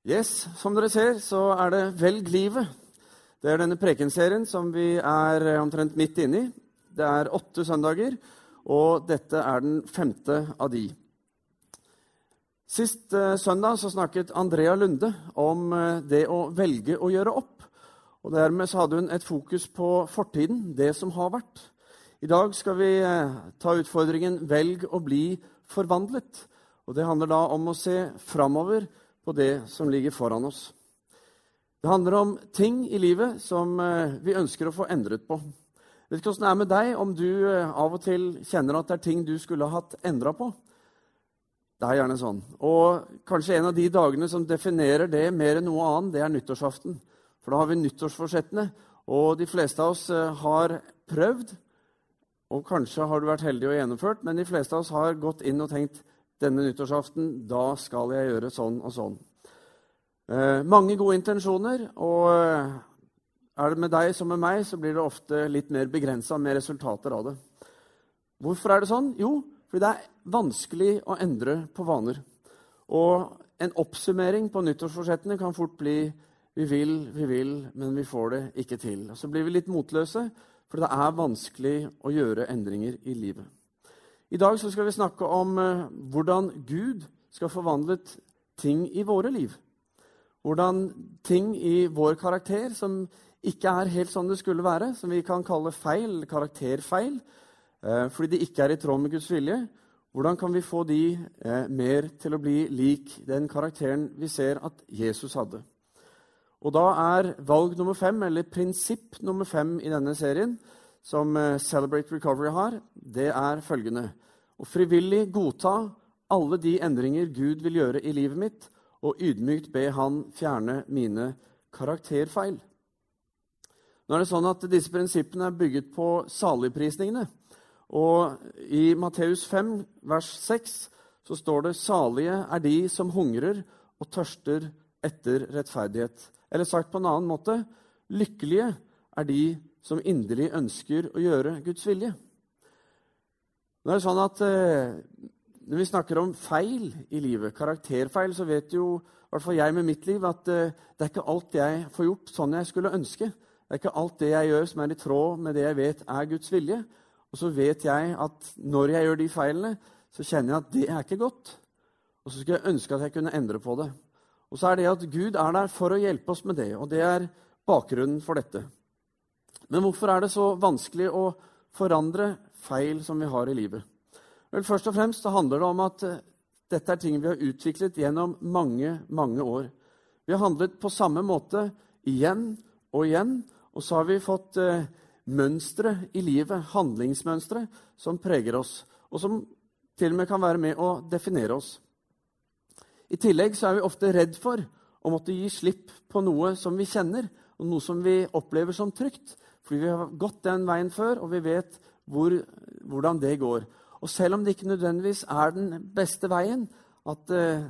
Yes, Som dere ser, så er det Velg livet. Det er denne prekenserien som vi er eh, omtrent midt inne i. Det er åtte søndager, og dette er den femte av de. Sist eh, søndag så snakket Andrea Lunde om eh, det å velge å gjøre opp. Og Dermed så hadde hun et fokus på fortiden, det som har vært. I dag skal vi ta utfordringen 'Velg å bli forvandlet'. Og Det handler da om å se framover på det som ligger foran oss. Det handler om ting i livet som eh, vi ønsker å få endret på. Jeg vet ikke åssen det er med deg, om du eh, av og til kjenner at det er ting du skulle ha hatt endra på. Det er gjerne sånn. Og kanskje en av de dagene som definerer det mer enn noe annet, det er nyttårsaften. For da har vi nyttårsforsettene, og de fleste av oss eh, har prøvd. Og kanskje har du vært heldig og gjennomført, men de fleste av oss har gått inn og tenkt denne nyttårsaften, da skal jeg gjøre sånn og sånn. Eh, mange gode intensjoner, og eh, er det med deg som med meg, så blir det ofte litt mer begrensa med resultater av det. Hvorfor er det sånn? Jo, fordi det er vanskelig å endre på vaner. Og en oppsummering på nyttårsforsettene kan fort bli vi vil, vi vil, men vi får det ikke til. Og så blir vi litt motløse, for det er vanskelig å gjøre endringer i livet. I dag skal vi snakke om eh, hvordan Gud skal forvandle ting i våre liv. Hvordan ting i vår karakter som ikke er helt sånn det skulle være, som vi kan kalle feil, karakterfeil, eh, fordi de ikke er i tråd med Guds vilje, hvordan kan vi få de eh, mer til å bli lik den karakteren vi ser at Jesus hadde? Og da er valg nummer fem, eller prinsipp nummer fem i denne serien, som Celebrate Recovery har, det er følgende og frivillig godta alle de endringer Gud vil gjøre i livet mitt, og ydmykt be Han fjerne mine karakterfeil. Nå er det sånn at Disse prinsippene er bygget på saligprisningene. Og I Matteus 5, vers 6, så står det 'Salige er de som hungrer og tørster etter rettferdighet'. Eller sagt på en annen måte lykkelige er de som inderlig ønsker å gjøre Guds vilje. Nå er det sånn at eh, Når vi snakker om feil i livet, karakterfeil, så vet jo i hvert fall jeg med mitt liv at eh, det er ikke alt jeg får gjort sånn jeg skulle ønske. Det er ikke alt det jeg gjør, som er i tråd med det jeg vet er Guds vilje. Og så vet jeg at når jeg gjør de feilene, så kjenner jeg at det er ikke godt. Og så skulle jeg ønske at jeg kunne endre på det. Og så er det at Gud er der for å hjelpe oss med det, og det er bakgrunnen for dette. Men hvorfor er det så vanskelig å forandre feil som vi har i livet? Vel, Først og fremst handler det om at uh, dette er ting vi har utviklet gjennom mange, mange år. Vi har handlet på samme måte igjen og igjen, og så har vi fått eh, mønstre i livet, handlingsmønstre, som preger oss, og som til og med kan være med å definere oss. I tillegg så er vi ofte redd for å måtte gi slipp på noe som vi kjenner, og noe som vi opplever som trygt. Fordi vi har gått den veien før, og vi vet hvor, hvordan det går. Og selv om det ikke nødvendigvis er den beste veien, at uh,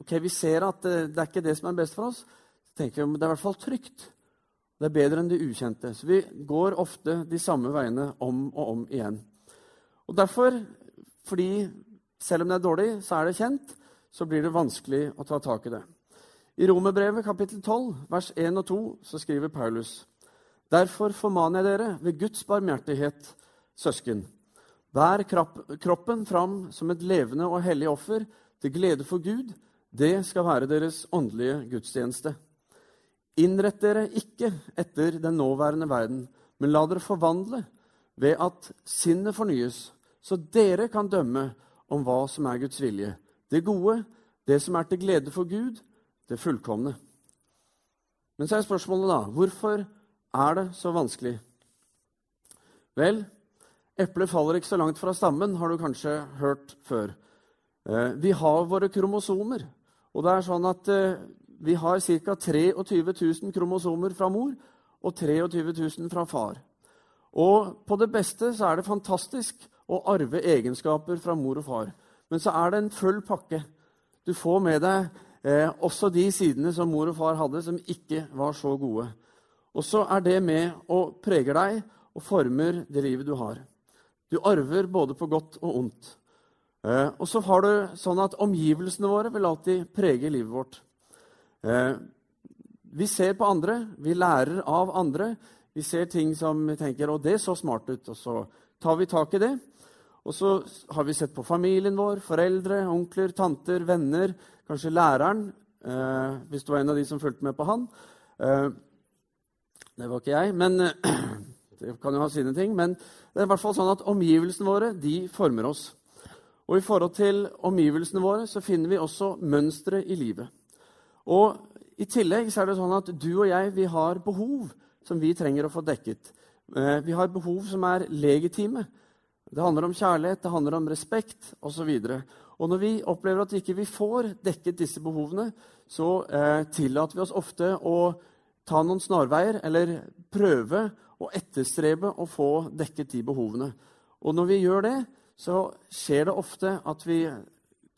okay, vi ser at det det er ikke det som er best for oss, så tenker vi at det er i hvert fall trygt. Det er bedre enn det ukjente. Så vi går ofte de samme veiene om og om igjen. Og derfor, fordi selv om det er dårlig, så er det kjent, så blir det vanskelig å ta tak i det. I Romerbrevet kapittel 12, vers 1 og 2, så skriver Paulus.: Derfor formaner jeg dere ved Guds barmhjertighet søsken. Bær kroppen fram som et levende og hellig offer til glede for Gud. Det skal være deres åndelige gudstjeneste. Innrett dere ikke etter den nåværende verden, men la dere forvandle ved at sinnet fornyes, så dere kan dømme om hva som er Guds vilje, det gode, det som er til glede for Gud, det fullkomne. Men så er spørsmålet, da, hvorfor er det så vanskelig? Vel, Eplet faller ikke så langt fra stammen, har du kanskje hørt før. Eh, vi har våre kromosomer. Og det er sånn at eh, vi har ca. 23 000 kromosomer fra mor og 23 000 fra far. Og på det beste så er det fantastisk å arve egenskaper fra mor og far. Men så er det en full pakke. Du får med deg eh, også de sidene som mor og far hadde, som ikke var så gode. Og så er det med og preger deg og former det livet du har. Du arver både på godt og ondt. Eh, og så har du sånn at omgivelsene våre vil alltid prege livet vårt. Eh, vi ser på andre, vi lærer av andre. Vi ser ting som vi tenker 'Å, det så smart ut', og så tar vi tak i det. Og så har vi sett på familien vår, foreldre, onkler, tanter, venner, kanskje læreren, eh, hvis du var en av de som fulgte med på han. Eh, det var ikke jeg, men eh, det kan jo ha sine ting. Men det er i hvert fall sånn at omgivelsene våre de former oss. Og i forhold til omgivelsene våre så finner vi også mønstre i livet. Og i tillegg så er det sånn at du og jeg vi har behov som vi trenger å få dekket. Eh, vi har behov som er legitime. Det handler om kjærlighet, det handler om respekt osv. Og, når vi opplever at vi ikke får dekket disse behovene, så eh, tillater vi oss ofte å ta noen snarveier eller prøve å etterstrebe å få dekket de behovene. Og når vi gjør det, så skjer det ofte at vi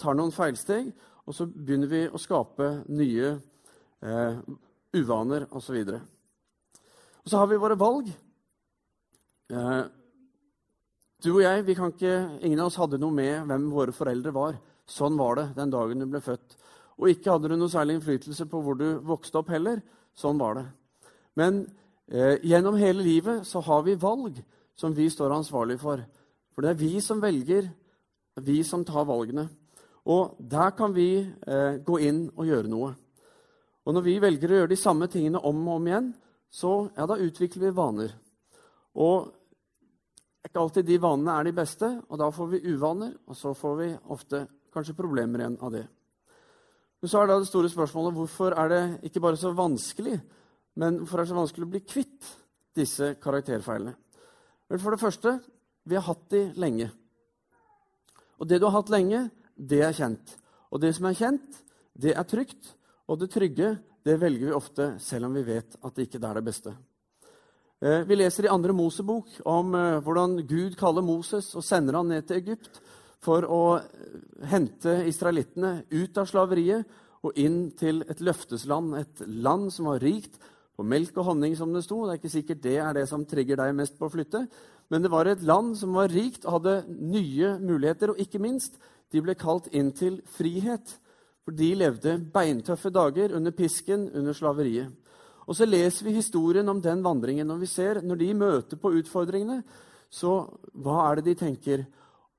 tar noen feilsteg, og så begynner vi å skape nye eh, uvaner osv. Og, så og så har vi våre valg. Eh, du og jeg, vi kan ikke, ingen av oss hadde noe med hvem våre foreldre var. Sånn var det den dagen du ble født. Og ikke hadde du noe særlig innflytelse på hvor du vokste opp heller. Sånn var det. Men eh, gjennom hele livet så har vi valg som vi står ansvarlig for. For det er vi som velger, vi som tar valgene. Og der kan vi eh, gå inn og gjøre noe. Og når vi velger å gjøre de samme tingene om og om igjen, så ja, da utvikler vi vaner. Og ikke alltid de vanene er de beste, og da får vi uvaner, og så får vi ofte kanskje problemer igjen av det. Men så er da det store spørsmålet hvorfor er det ikke bare så vanskelig, men hvorfor er det så vanskelig å bli kvitt disse karakterfeilene? Vel, For det første vi har hatt de lenge. Og det du har hatt lenge, det er kjent. Og det som er kjent, det er trygt. Og det trygge det velger vi ofte selv om vi vet at det ikke er det beste. Eh, vi leser i andre Mosebok om eh, hvordan Gud kaller Moses og sender han ned til Egypt for å eh, hente israelittene ut av slaveriet og inn til et løftesland, et land som var rikt på melk og honning, som det sto. Det er ikke sikkert det er det som trigger deg mest på å flytte, men det var et land som var rikt og hadde nye muligheter, og ikke minst, de ble kalt inn til frihet. For de levde beintøffe dager under pisken, under slaveriet. Og så leser vi historien om den vandringen, og vi ser når de møter på utfordringene, så hva er det de tenker?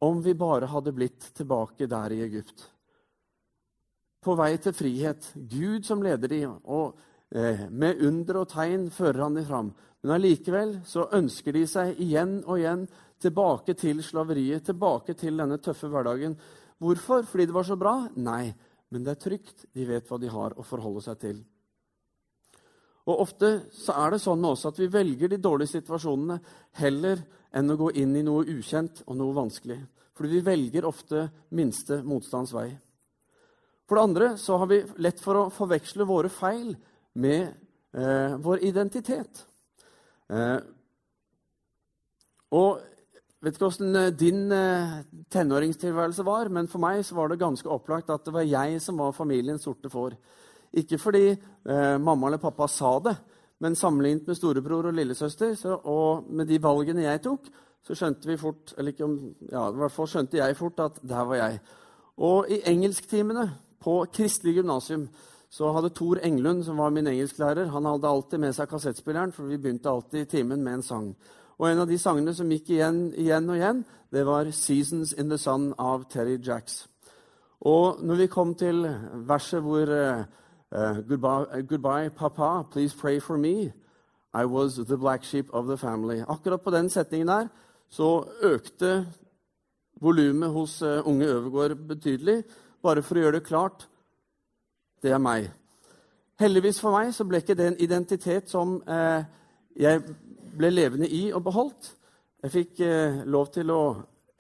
Om vi bare hadde blitt tilbake der i Egypt. På vei til frihet. Gud som leder de, og eh, med under og tegn fører han de fram. Men allikevel så ønsker de seg igjen og igjen tilbake til slaveriet, tilbake til denne tøffe hverdagen. Hvorfor? Fordi det var så bra? Nei, men det er trygt. De vet hva de har å forholde seg til. Og Ofte så er det sånn med oss at vi velger de dårlige situasjonene heller enn å gå inn i noe ukjent og noe vanskelig. Fordi vi velger ofte minste motstands vei. For det andre så har vi lett for å forveksle våre feil med eh, vår identitet. Eh, og vet ikke åssen eh, din eh, tenåringstilværelse var, men for meg så var det ganske opplagt at det var jeg som var familiens sorte får. Ikke fordi eh, mamma eller pappa sa det, men sammenlignet med storebror og lillesøster så, og med de valgene jeg tok, så skjønte vi fort eller ikke om, ja, i hvert fall skjønte jeg fort at der var jeg. Og i engelsktimene på Kristelig gymnasium så hadde Tor Englund, som var min engelsklærer, han hadde alltid med seg kassettspilleren, for vi begynte alltid timen med en sang. Og en av de sangene som gikk igjen, igjen og igjen, det var 'Seasons in the Sun' av Terry Jacks. Og når vi kom til verset hvor uh, goodbye, goodbye, papa, please pray for me. I was the black sheep of the family. Akkurat på den setningen der så økte volumet hos uh, unge Øvergård betydelig, bare for å gjøre det klart det er meg. Heldigvis for meg så ble ikke det en identitet som uh, jeg ble levende i og beholdt. Jeg fikk lov til å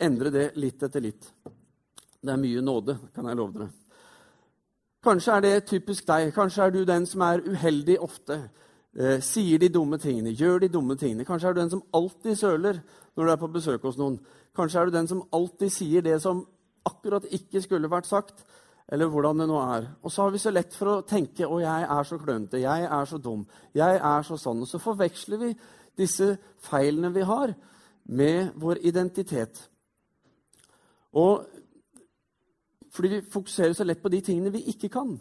endre det litt etter litt. Det er mye nåde, kan jeg love dere. Kanskje er det typisk deg. Kanskje er du den som er uheldig ofte. Eh, sier de dumme tingene, gjør de dumme tingene. Kanskje er du den som alltid søler når du er på besøk hos noen. Kanskje er du den som alltid sier det som akkurat ikke skulle vært sagt eller hvordan det nå er. Og så har vi så lett for å tenke 'Å, jeg er så klønete. Jeg er så dum. Jeg er så sånn.' Og så forveksler vi disse feilene vi har, med vår identitet. Og fordi vi fokuserer så lett på de tingene vi ikke kan.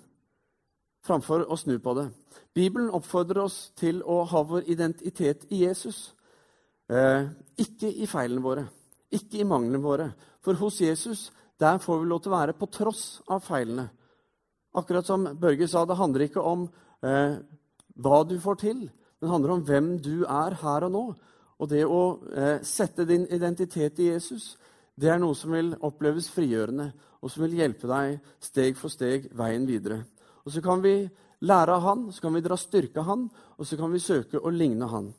framfor å snu på det. Bibelen oppfordrer oss til å ha vår identitet i Jesus. Eh, ikke i feilene våre, ikke i manglene våre. For hos Jesus der får vi lov til å være på tross av feilene. Akkurat som Børge sa, det handler ikke om eh, hva du får til, men det handler om hvem du er her og nå. Og det å eh, sette din identitet i Jesus, det er noe som vil oppleves frigjørende, og som vil hjelpe deg steg for steg veien videre. Og så kan vi lære av han, så kan vi dra styrke av han, og så kan vi søke å ligne han.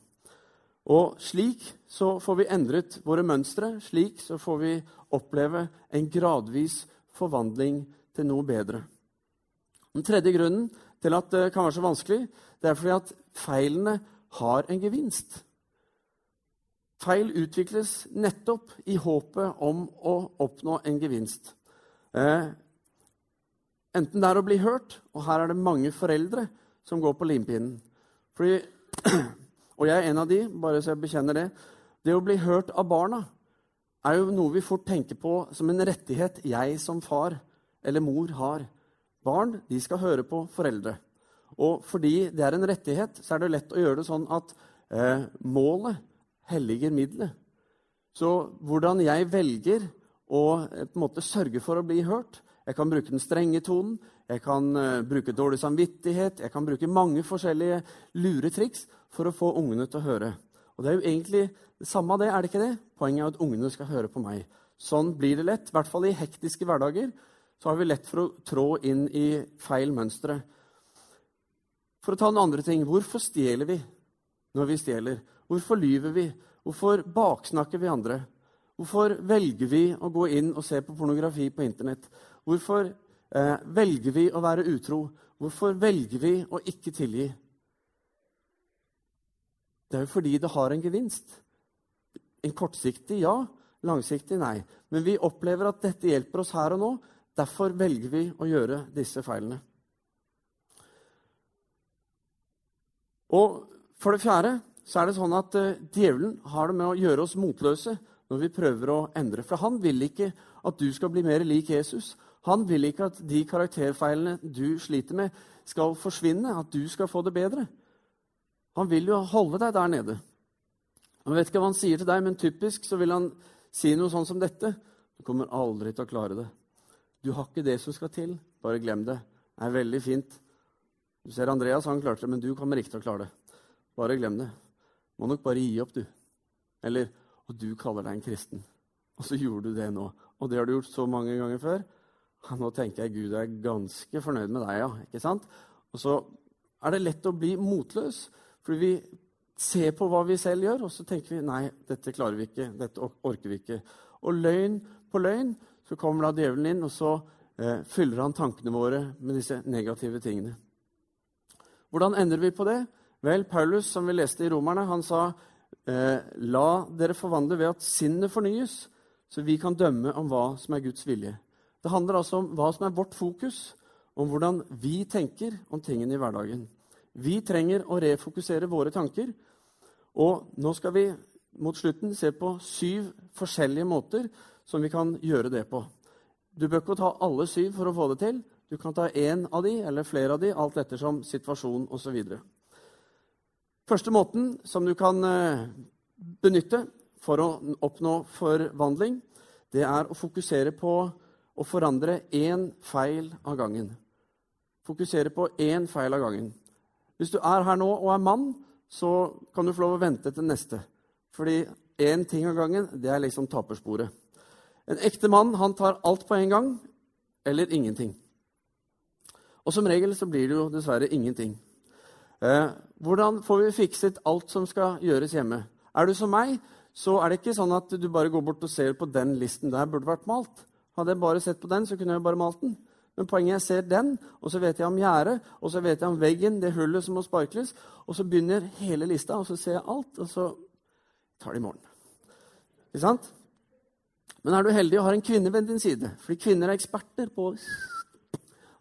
Og slik så får vi endret våre mønstre. Slik så får vi oppleve en gradvis forvandling til noe bedre. Den tredje grunnen til at det kan være så vanskelig, det er fordi at feilene har en gevinst. Feil utvikles nettopp i håpet om å oppnå en gevinst. Eh, enten det er å bli hørt, og her er det mange foreldre som går på limpinnen. Fordi, og jeg er en av de, bare så jeg bekjenner det. Det å bli hørt av barna er jo noe vi fort tenker på som en rettighet jeg som far eller mor har. Barn de skal høre på foreldre. Og fordi det er en rettighet, så er det lett å gjøre det sånn at eh, målet helliger middelet. Så hvordan jeg velger å eh, på en måte sørge for å bli hørt Jeg kan bruke den strenge tonen, jeg kan uh, bruke dårlig samvittighet, jeg kan bruke mange forskjellige lure triks for å få ungene til å høre. Og Det er jo egentlig det samme det, er det ikke det? Poenget er at ungene skal høre på meg. Sånn blir det lett, i hvert fall i hektiske hverdager. Så har vi lett for å trå inn i feil mønstre. For å ta noen andre ting hvorfor stjeler vi når vi stjeler? Hvorfor lyver vi? Hvorfor baksnakker vi andre? Hvorfor velger vi å gå inn og se på pornografi på Internett? Hvorfor eh, velger vi å være utro? Hvorfor velger vi å ikke tilgi? Det er jo fordi det har en gevinst. En kortsiktig ja, langsiktig nei. Men vi opplever at dette hjelper oss her og nå. Derfor velger vi å gjøre disse feilene. Og for det fjerde så er det sånn at uh, djevelen har det med å gjøre oss motløse når vi prøver å endre. For han vil ikke at du skal bli mer lik Jesus. Han vil ikke at de karakterfeilene du sliter med, skal forsvinne, at du skal få det bedre. Han vil jo holde deg der nede. Jeg vet ikke hva han sier til deg, men typisk så vil han si noe sånn som dette. Du kommer aldri til å klare det. Du har ikke det som skal til. Bare glem det. Det er veldig fint. Du ser Andreas, han klarte det, men du kommer ikke til å klare det. Bare glem det. Må nok bare gi opp, du. Eller Og du kaller deg en kristen. Og så gjorde du det nå. Og det har du gjort så mange ganger før. Nå tenker jeg Gud er ganske fornøyd med deg, ja. ikke sant? Og så er det lett å bli motløs, fordi vi ser på hva vi selv gjør, og så tenker vi nei, dette klarer vi ikke, dette orker vi ikke. Og løgn på løgn så kommer da djevelen inn, og så eh, fyller han tankene våre med disse negative tingene. Hvordan endrer vi på det? Vel, Paulus, som vi leste i Romerne, han sa eh, la dere forvandle ved at sinnet fornyes, så vi kan dømme om hva som er Guds vilje. Det handler altså om hva som er vårt fokus, om hvordan vi tenker om tingene i hverdagen. Vi trenger å refokusere våre tanker. Og nå skal vi mot slutten se på syv forskjellige måter som vi kan gjøre det på. Du bør ikke ta alle syv for å få det til. Du kan ta én av de eller flere av de, alt ettersom situasjon osv. Første måten som du kan eh, benytte for å oppnå forvandling, det er å fokusere på å forandre én feil av gangen. Fokusere på én feil av gangen. Hvis du er her nå og er mann, så kan du få lov å vente til neste. Fordi én ting av gangen, det er liksom tapersporet. En ekte mann han tar alt på en gang eller ingenting. Og som regel så blir det jo dessverre ingenting. Eh, hvordan får vi fikset alt som skal gjøres hjemme? Er du som meg, så er det ikke sånn at du bare går bort og ser på den listen der burde vært malt. Hadde jeg bare sett på den, så kunne jeg bare malt den. Men poenget er jeg ser den, og så vet jeg om gjerdet, og så vet jeg om veggen, det hullet som må sparkles, og så begynner hele lista, og så ser jeg alt, og så tar det i morgen. Ikke sant? Men er du heldig og har en kvinne ved din side, fordi kvinner er eksperter på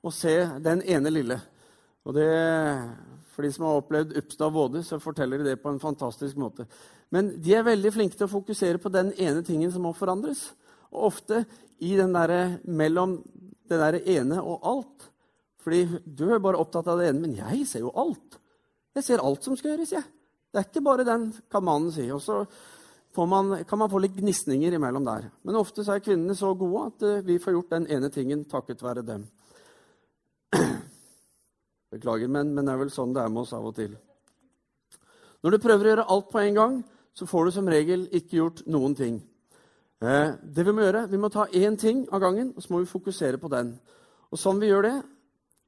å se den ene lille. Og det for de som har opplevd Upstad Våde, så forteller de det på en fantastisk måte. Men de er veldig flinke til å fokusere på den ene tingen som må forandres. Og ofte i den der, mellom det der ene og alt, Fordi du er bare opptatt av det ene, men jeg ser jo alt. Jeg ser alt som skal gjøres, jeg. Det er ikke bare den, kan mannen si. Og så man, kan man få litt gnisninger imellom der. Men ofte er kvinnene så gode at uh, vi får gjort den ene tingen takket være dem. Beklager, men, men det er vel sånn det er med oss av og til. Når du prøver å gjøre alt på en gang, så får du som regel ikke gjort noen ting. Eh, det Vi må gjøre, vi må ta én ting av gangen, og så må vi fokusere på den. Og Sånn vi gjør det,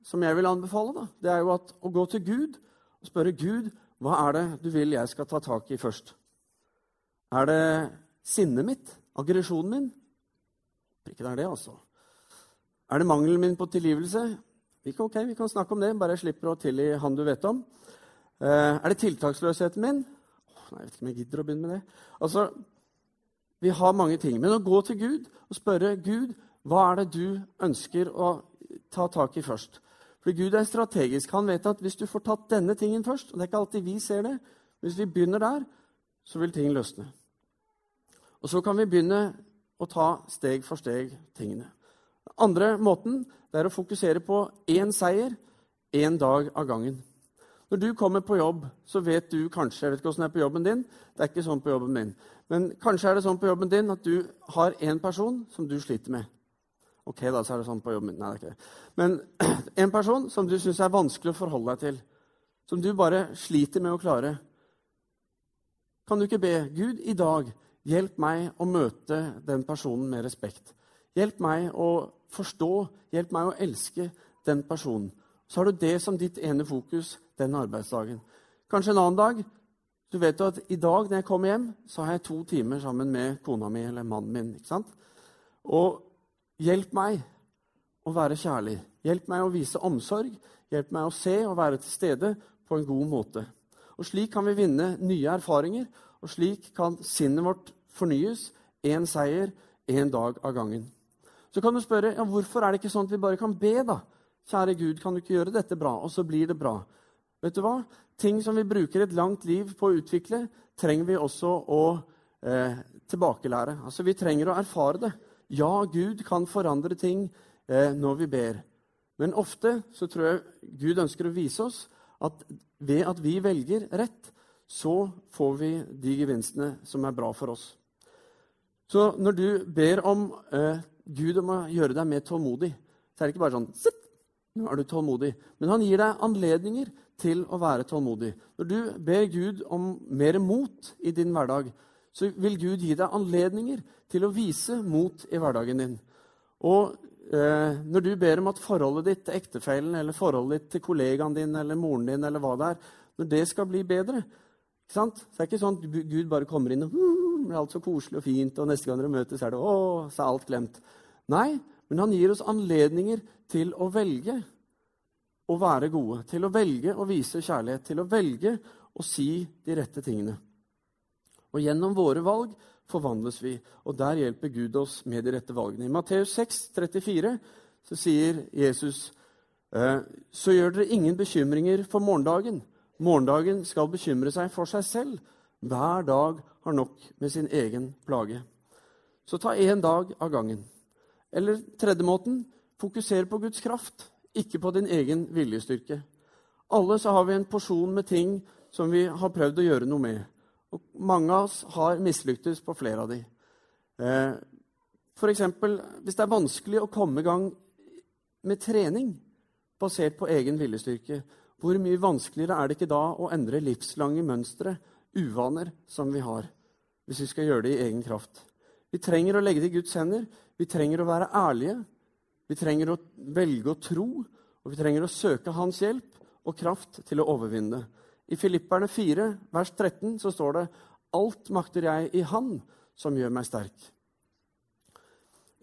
som jeg vil anbefale, da, det er jo at, å gå til Gud og spørre Gud hva er det du vil jeg skal ta tak i først. Er det sinnet mitt? Aggresjonen min? Ikke det er det, altså. Er det mangelen min på tilgivelse? Vi kan, vi kan snakke om det, bare jeg slipper å tilgi han du vet om. Eh, er det tiltaksløsheten min? Nei, jeg vet ikke om jeg gidder å begynne med det. Altså, Vi har mange ting. Men å gå til Gud og spørre Gud, hva er det du ønsker å ta tak i først? For Gud er strategisk. Han vet at hvis du får tatt denne tingen først og Det er ikke alltid vi ser det. Hvis vi begynner der, så vil ting løsne. Og så kan vi begynne å ta steg for steg tingene. Andre måten er å fokusere på én seier én dag av gangen. Når du kommer på jobb, så vet du kanskje Jeg vet ikke åssen det er på jobben din. Det er ikke sånn på jobben min. Men kanskje er det sånn på jobben din at du har én person som du sliter med. Ok, da, så er det sånn på jobben min. Nei, det er ikke det. Men en person som du syns er vanskelig å forholde deg til, som du bare sliter med å klare. Kan du ikke be Gud i dag hjelp meg å møte den personen med respekt? Hjelp meg å forstå, hjelp meg å elske den personen. Så har du det som ditt ene fokus den arbeidsdagen. Kanskje en annen dag. Du vet jo at i dag når jeg kommer hjem, så har jeg to timer sammen med kona mi eller mannen min. ikke sant? Og hjelp meg å være kjærlig. Hjelp meg å vise omsorg. Hjelp meg å se og være til stede på en god måte. Og Slik kan vi vinne nye erfaringer, og slik kan sinnet vårt fornyes. Én seier, én dag av gangen. Så kan du spørre ja, hvorfor er det ikke sånn at vi bare kan be. da? Kjære Gud, kan du ikke gjøre dette bra? Og så blir det bra. Vet du hva? Ting som vi bruker et langt liv på å utvikle, trenger vi også å eh, tilbakelære. Altså, Vi trenger å erfare det. Ja, Gud kan forandre ting eh, når vi ber. Men ofte så tror jeg Gud ønsker å vise oss at ved at vi velger rett, så får vi de gevinstene som er bra for oss. Så når du ber om eh, Gud om å gjøre deg mer tålmodig, så er det ikke bare sånn Sitt! Nå er du tålmodig. Men han gir deg anledninger til å være tålmodig. Når du ber Gud om mer mot i din hverdag, så vil Gud gi deg anledninger til å vise mot i hverdagen din. Og eh, når du ber om at forholdet ditt til ektefellen eller forholdet ditt til kollegaen din eller moren din, eller hva det er, når det skal bli bedre? Så det er ikke sånn at Gud bare kommer inn og mm, er alt så koselig og fint, og neste gang dere møtes, er det å, så er alt glemt. Nei, men han gir oss anledninger til å velge å være gode, til å velge å vise kjærlighet, til å velge å si de rette tingene. Og gjennom våre valg forvandles vi, og der hjelper Gud oss med de rette valgene. I Matteus 6, 34, så sier Jesus «Eh, så gjør dere ingen bekymringer for morgendagen. Morgendagen skal bekymre seg for seg selv. Hver dag har nok med sin egen plage. Så ta én dag av gangen. Eller tredje måten fokuser på Guds kraft ikke på din egen viljestyrke. Alle så har vi en porsjon med ting som vi har prøvd å gjøre noe med. Og mange av oss har mislyktes på flere av de. Eh, F.eks. hvis det er vanskelig å komme i gang med trening basert på egen viljestyrke, hvor mye vanskeligere er det ikke da å endre livslange mønstre, uvaner, som vi har, hvis vi skal gjøre det i egen kraft? Vi trenger å legge det i Guds hender. Vi trenger å være ærlige. Vi trenger å velge å tro, og vi trenger å søke hans hjelp og kraft til å overvinne. det. I Filipperne 4, vers 13, så står det Alt makter jeg i Han som gjør meg sterk.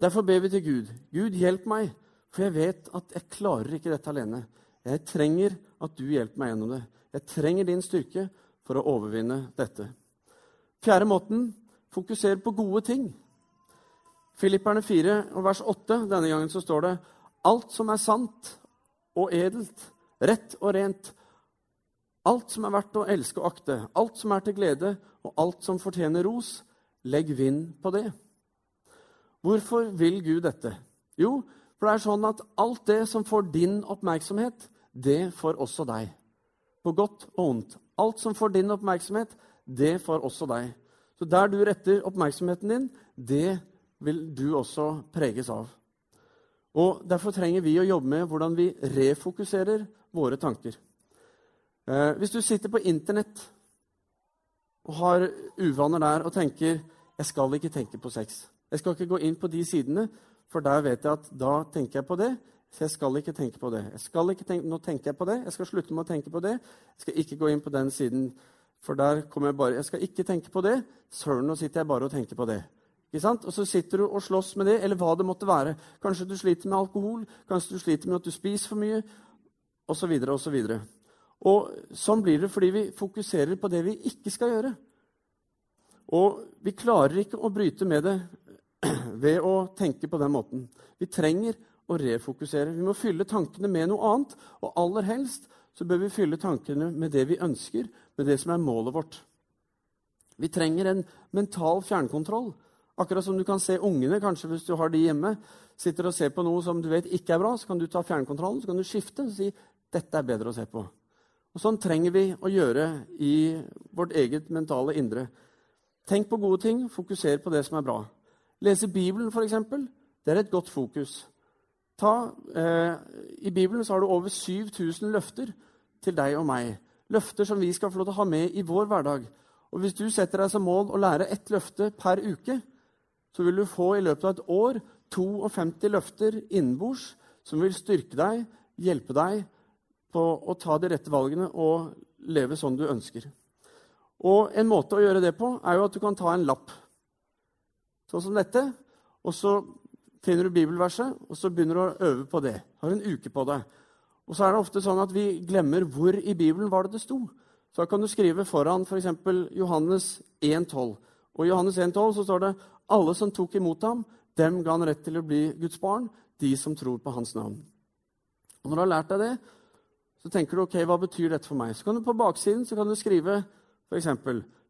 Derfor ber vi til Gud. Gud, hjelp meg, for jeg vet at jeg klarer ikke dette alene. Jeg trenger at du hjelper meg gjennom det. Jeg trenger din styrke for å overvinne dette. Fjerde måten fokuser på gode ting. Filipperne 4 og vers 8, denne gangen så står det alt som er sant og edelt, rett og rent, alt som er verdt å elske og akte, alt som er til glede, og alt som fortjener ros, legg vind på det. Hvorfor vil Gud dette? Jo, For det er sånn at alt det som får din oppmerksomhet, det får også deg. På godt og ondt. Alt som får din oppmerksomhet, det får også deg. Så der du retter oppmerksomheten din, det vil du også preges av. Og Derfor trenger vi å jobbe med hvordan vi refokuserer våre tanker. Eh, hvis du sitter på Internett og har uvaner der og tenker 'Jeg skal ikke tenke på sex'. Jeg skal ikke gå inn på de sidene, for der vet jeg at da tenker jeg på det. Så jeg skal ikke tenke på det. Tenke, nå tenker jeg på det. Jeg skal slutte med å tenke på det. Jeg skal ikke gå inn på den siden, for der kommer jeg bare Jeg skal ikke tenke på det. Søren, nå sitter jeg bare og tenker på det. Og så sitter du og slåss med det, eller hva det måtte være. Kanskje du sliter med alkohol, kanskje du sliter med at du spiser for mye, osv. osv. Og sånn blir det fordi vi fokuserer på det vi ikke skal gjøre. Og vi klarer ikke å bryte med det ved å tenke på den måten. Vi trenger å refokusere. Vi må fylle tankene med noe annet, og aller helst så bør vi fylle tankene med det vi ønsker, med det som er målet vårt. Vi trenger en mental fjernkontroll Akkurat som du kan se ungene, kanskje hvis du har de hjemme, sitter og ser på noe som du vet ikke er bra, så kan du ta fjernkontrollen så kan du skifte og si dette er bedre å se på. Og Sånn trenger vi å gjøre i vårt eget mentale indre. Tenk på gode ting, fokuser på det som er bra. Lese Bibelen, f.eks. Det er et godt fokus. Ta, eh, I Bibelen har du over 7000 løfter til deg og meg. Løfter som vi skal få lov til å ha med i vår hverdag. Og Hvis du setter deg som mål å lære ett løfte per uke, så vil du få i løpet av et år 52 løfter innenbords som vil styrke deg, hjelpe deg på å ta de rette valgene og leve sånn du ønsker. Og En måte å gjøre det på er jo at du kan ta en lapp, sånn som dette. Og så finner du bibelverset, og så begynner du å øve på det. Har en uke på det. Og så er det ofte sånn at vi glemmer hvor i Bibelen var det det sto. Så da kan du skrive foran f.eks. For Johannes 1,12. Og I Johannes 1,12 så står det alle som tok imot ham, dem ga han rett til å bli Guds barn, de som tror på hans navn. Og Når du har lært deg det, så tenker du ok, hva betyr dette for meg? Så kan du På baksiden så kan du skrive f.eks.: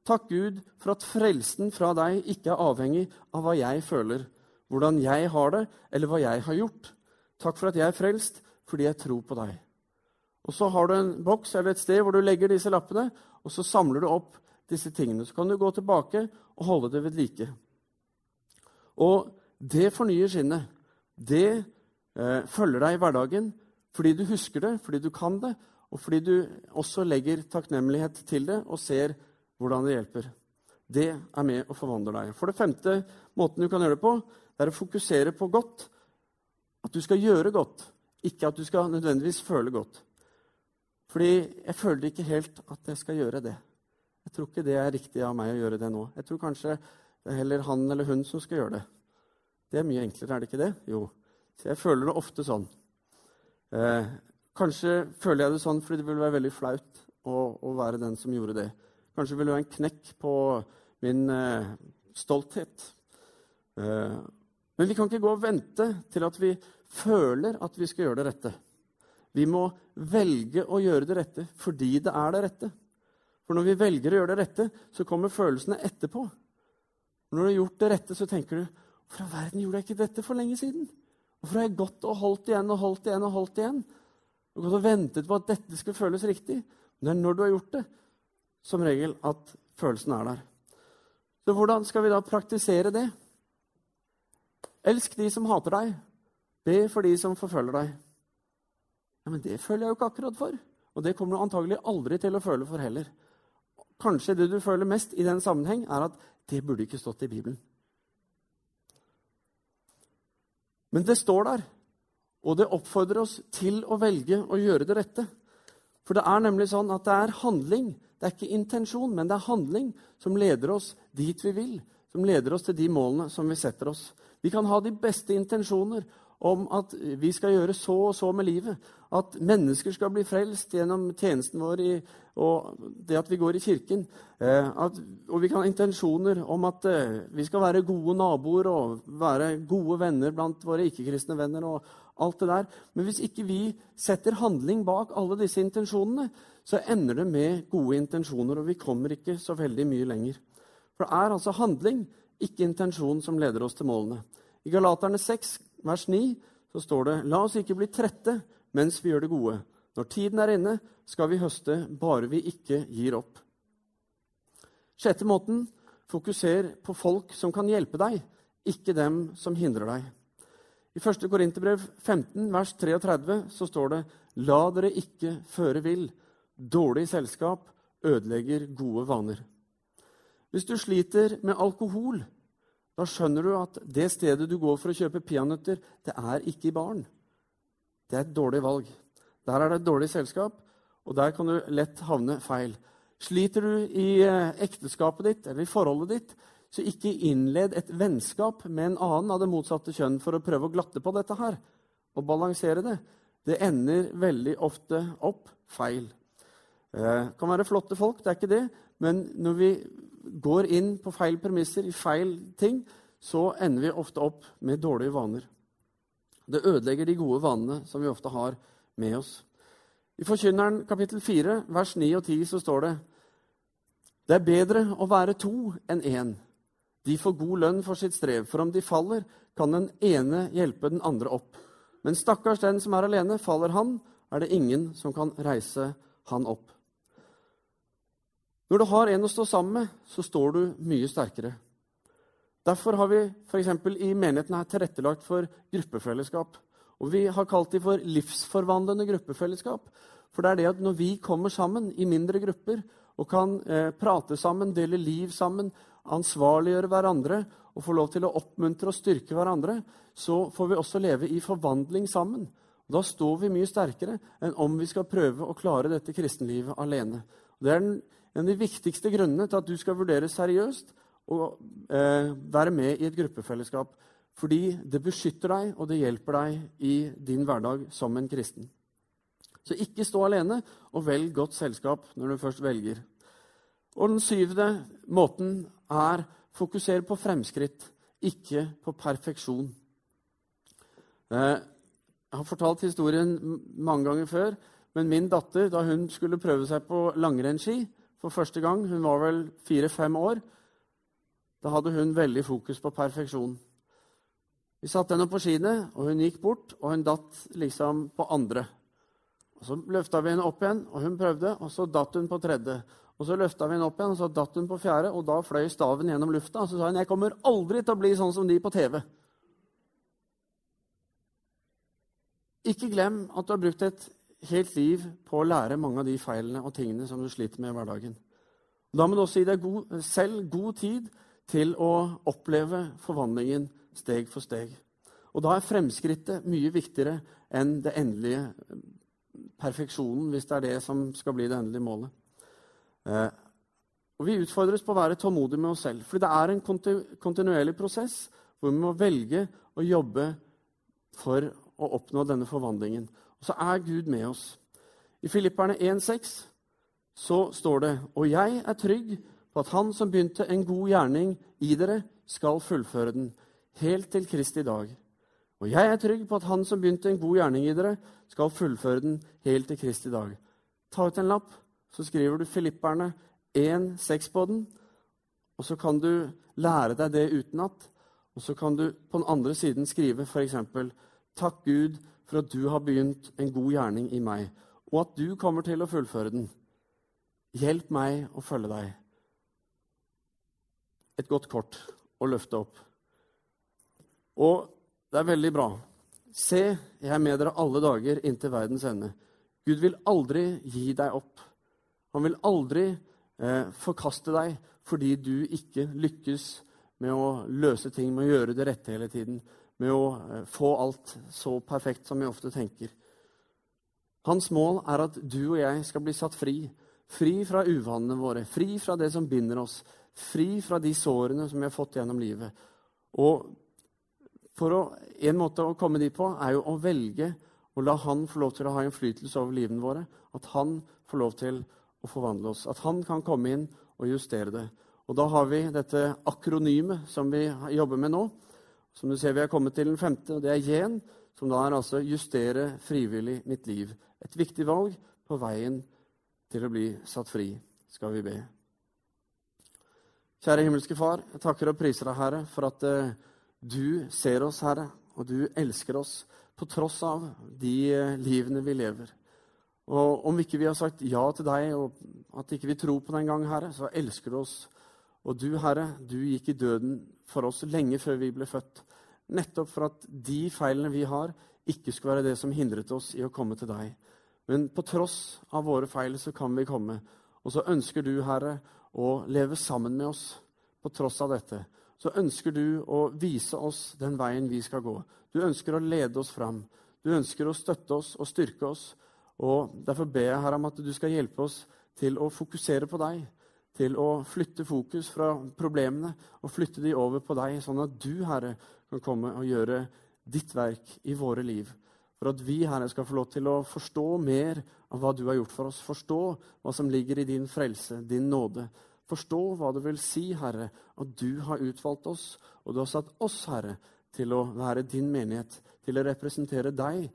Takk Gud for at frelsen fra deg ikke er avhengig av hva jeg føler, hvordan jeg har det, eller hva jeg har gjort. Takk for at jeg er frelst fordi jeg tror på deg. Og Så har du en boks eller et sted hvor du legger disse lappene, og så samler du opp disse tingene. Så kan du gå tilbake og holde det ved like. Og det fornyer sinnet. Det eh, følger deg i hverdagen fordi du husker det, fordi du kan det, og fordi du også legger takknemlighet til det og ser hvordan det hjelper. Det er med å forvandler deg. For det femte måten du kan gjøre det på, det er å fokusere på godt. At du skal gjøre godt, ikke at du skal nødvendigvis føle godt. Fordi jeg føler ikke helt at jeg skal gjøre det. Jeg tror ikke det er riktig av meg å gjøre det nå. Jeg tror kanskje det er heller han eller hun som skal gjøre det. Det er mye enklere, er det ikke det? Jo. Så jeg føler det ofte sånn. Eh, kanskje føler jeg det sånn fordi det ville være veldig flaut å, å, være den som gjorde det. Kanskje ville det være en knekk på min eh, stolthet. Eh, men vi kan ikke gå og vente til at vi føler at vi skal gjøre det rette. Vi må velge å gjøre det rette fordi det er det rette. For når vi velger å gjøre det rette, så kommer følelsene etterpå. Når du har gjort det rette, så tenker du Hvorfor i verden gjorde jeg ikke dette for lenge siden? Hvorfor har jeg gått og holdt igjen og holdt igjen og holdt igjen? Og gått og ventet på at dette skulle føles riktig? Men det er når du har gjort det, som regel, at følelsen er der. Så hvordan skal vi da praktisere det? Elsk de som hater deg. Be for de som forfølger deg. Ja, Men det føler jeg jo ikke akkurat for. Og det kommer du antagelig aldri til å føle for heller. Kanskje det du føler mest i den sammenheng, er at det burde ikke stått i Bibelen. Men det står der, og det oppfordrer oss til å velge å gjøre det rette. For det er nemlig sånn at det er handling, det er ikke intensjon, men det er handling som leder oss dit vi vil, som leder oss til de målene som vi setter oss. Vi kan ha de beste intensjoner om at vi skal gjøre så og så med livet. At mennesker skal bli frelst gjennom tjenesten vår i, og det at vi går i kirken. Eh, at, og vi kan ha intensjoner om at eh, vi skal være gode naboer og være gode venner blant våre ikke-kristne venner. og alt det der. Men hvis ikke vi setter handling bak alle disse intensjonene, så ender det med gode intensjoner, og vi kommer ikke så veldig mye lenger. For det er altså handling, ikke intensjonen som leder oss til målene. I Galaterne 6 vers 9 så står det La oss ikke bli trette mens vi gjør det gode. Når tiden er inne, skal vi høste, bare vi ikke gir opp. Sjette måten fokuser på folk som kan hjelpe deg, ikke dem som hindrer deg. I 1. Korinterbrev 15, vers 33 så står det La dere ikke føre vill. Dårlig selskap ødelegger gode vaner. Hvis du sliter med alkohol, da skjønner du at det stedet du går for å kjøpe peanøtter, det er ikke i baren. Det er et dårlig valg. Der er det et dårlig selskap, og der kan du lett havne feil. Sliter du i eh, ekteskapet ditt eller i forholdet ditt, så ikke innled et vennskap med en annen av det motsatte kjønn for å prøve å glatte på dette her og balansere det. Det ender veldig ofte opp feil. Det eh, kan være flotte folk, det er ikke det, men når vi går inn på feil premisser, i feil ting, så ender vi ofte opp med dårlige vaner. Det ødelegger de gode vanene som vi ofte har med oss. I Forkynneren kapittel 4, vers 9 og 10 så står det det er bedre å være to enn én. De får god lønn for sitt strev, for om de faller, kan den ene hjelpe den andre opp. Men stakkars den som er alene, faller han, er det ingen som kan reise han opp. Når du har en å stå sammen med, så står du mye sterkere. Derfor har vi f.eks. i menigheten her tilrettelagt for gruppefellesskap. Og vi har kalt dem for livsforvandlende gruppefellesskap. For det er det at når vi kommer sammen i mindre grupper og kan eh, prate sammen, dele liv sammen, ansvarliggjøre hverandre og få lov til å oppmuntre og styrke hverandre, så får vi også leve i forvandling sammen. Og da står vi mye sterkere enn om vi skal prøve å klare dette kristenlivet alene. Og det er den, en av de viktigste grunnene til at du skal vurdere seriøst å eh, være med i et gruppefellesskap. Fordi det beskytter deg, og det hjelper deg i din hverdag som en kristen. Så ikke stå alene, og velg godt selskap når du først velger. Og den syvende måten er fokusere på fremskritt, ikke på perfeksjon. Eh, jeg har fortalt historien mange ganger før, men min datter, da hun skulle prøve seg på langrennsski for første gang, hun var vel fire-fem år, da hadde hun veldig fokus på perfeksjon. Vi satte henne på skiene, og hun gikk bort, og hun datt liksom på andre. Og Så løfta vi henne opp igjen, og hun prøvde, og så datt hun på tredje. Og Så løfta vi henne opp igjen, og så datt hun på fjerde, og da fløy staven gjennom lufta. Og så sa hun jeg kommer aldri til å bli sånn som de på TV. Ikke glem at du har brukt et helt liv på å lære mange av de feilene og tingene som du sliter med i hverdagen. Da må du også gi deg god, selv god tid til å oppleve forvandlingen steg for steg. Og da er fremskrittet mye viktigere enn det endelige perfeksjonen, hvis det er det som skal bli det endelige målet. Eh, og Vi utfordres på å være tålmodige med oss selv. For det er en kontinuerlig prosess hvor vi må velge å jobbe for å oppnå denne forvandlingen. Og så er Gud med oss. I Filipperne 1,6 så står det Og jeg er trygg på at Han som begynte en god gjerning i dere, skal fullføre den, helt til Kristi dag. Og jeg er trygg på at Han som begynte en god gjerning i dere, skal fullføre den helt til Kristi dag. Ta ut en lapp, så skriver du Filipperne 1,6 på den. Og så kan du lære deg det utenat. Og så kan du på den andre siden skrive f.eks.: Takk Gud for at du har begynt en god gjerning i meg, og at du kommer til å fullføre den. Hjelp meg å følge deg. Et godt kort å løfte opp. Og det er veldig bra. Se, jeg er med dere alle dager inntil verdens ende. Gud vil aldri gi deg opp. Han vil aldri eh, forkaste deg fordi du ikke lykkes med å løse ting, med å gjøre det rette hele tiden, med å eh, få alt så perfekt som vi ofte tenker. Hans mål er at du og jeg skal bli satt fri. Fri fra uvanene våre, fri fra det som binder oss, fri fra de sårene som vi har fått gjennom livet. Og for å, En måte å komme dit på er jo å velge å la Han få lov til å ha innflytelse over livene våre. At Han får lov til å forvandle oss. At Han kan komme inn og justere det. Og Da har vi dette akronymet som vi jobber med nå. Som du ser, Vi er kommet til den femte, og det er JEN, som da er altså 'justere frivillig mitt liv'. Et viktig valg på veien til å bli satt fri, skal vi be. Kjære himmelske Far, jeg takker og priser deg, Herre, for at uh, du ser oss, Herre, og du elsker oss på tross av de uh, livene vi lever. Og om ikke vi har sagt ja til deg, og at ikke vi tror på den gang, Herre, så elsker du oss. Og du, Herre, du gikk i døden for oss lenge før vi ble født. Nettopp for at de feilene vi har, ikke skulle være det som hindret oss i å komme til deg. Men på tross av våre feil så kan vi komme. Og så ønsker du, Herre, å leve sammen med oss på tross av dette. Så ønsker du å vise oss den veien vi skal gå. Du ønsker å lede oss fram. Du ønsker å støtte oss og styrke oss. Og Derfor ber jeg Herre om at du skal hjelpe oss til å fokusere på deg. Til å flytte fokus fra problemene og flytte de over på deg, sånn at du, Herre, kan komme og gjøre ditt verk i våre liv. For at vi, Herre, skal få lov til å forstå mer av hva du har gjort for oss. Forstå hva som ligger i din frelse, din nåde. Forstå hva det vil si, Herre, at du har utvalgt oss, og du har satt oss, Herre, til å være din menighet, til å representere deg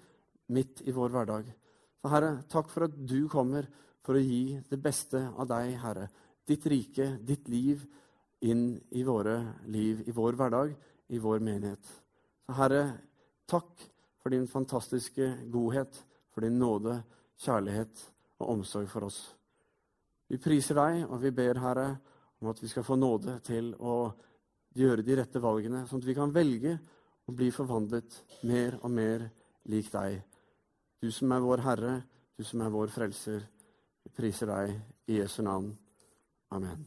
midt i vår hverdag. Så Herre, takk for at du kommer for å gi det beste av deg, Herre. Ditt rike, ditt liv, inn i våre liv, i vår hverdag, i vår menighet. Så Herre, takk for din fantastiske godhet, for din nåde, kjærlighet og omsorg for oss. Vi priser deg, og vi ber, Herre, om at vi skal få nåde til å gjøre de rette valgene, sånn at vi kan velge å bli forvandlet mer og mer lik deg. Du som er vår Herre, du som er vår Frelser. Vi priser deg i Jesu navn. Amen.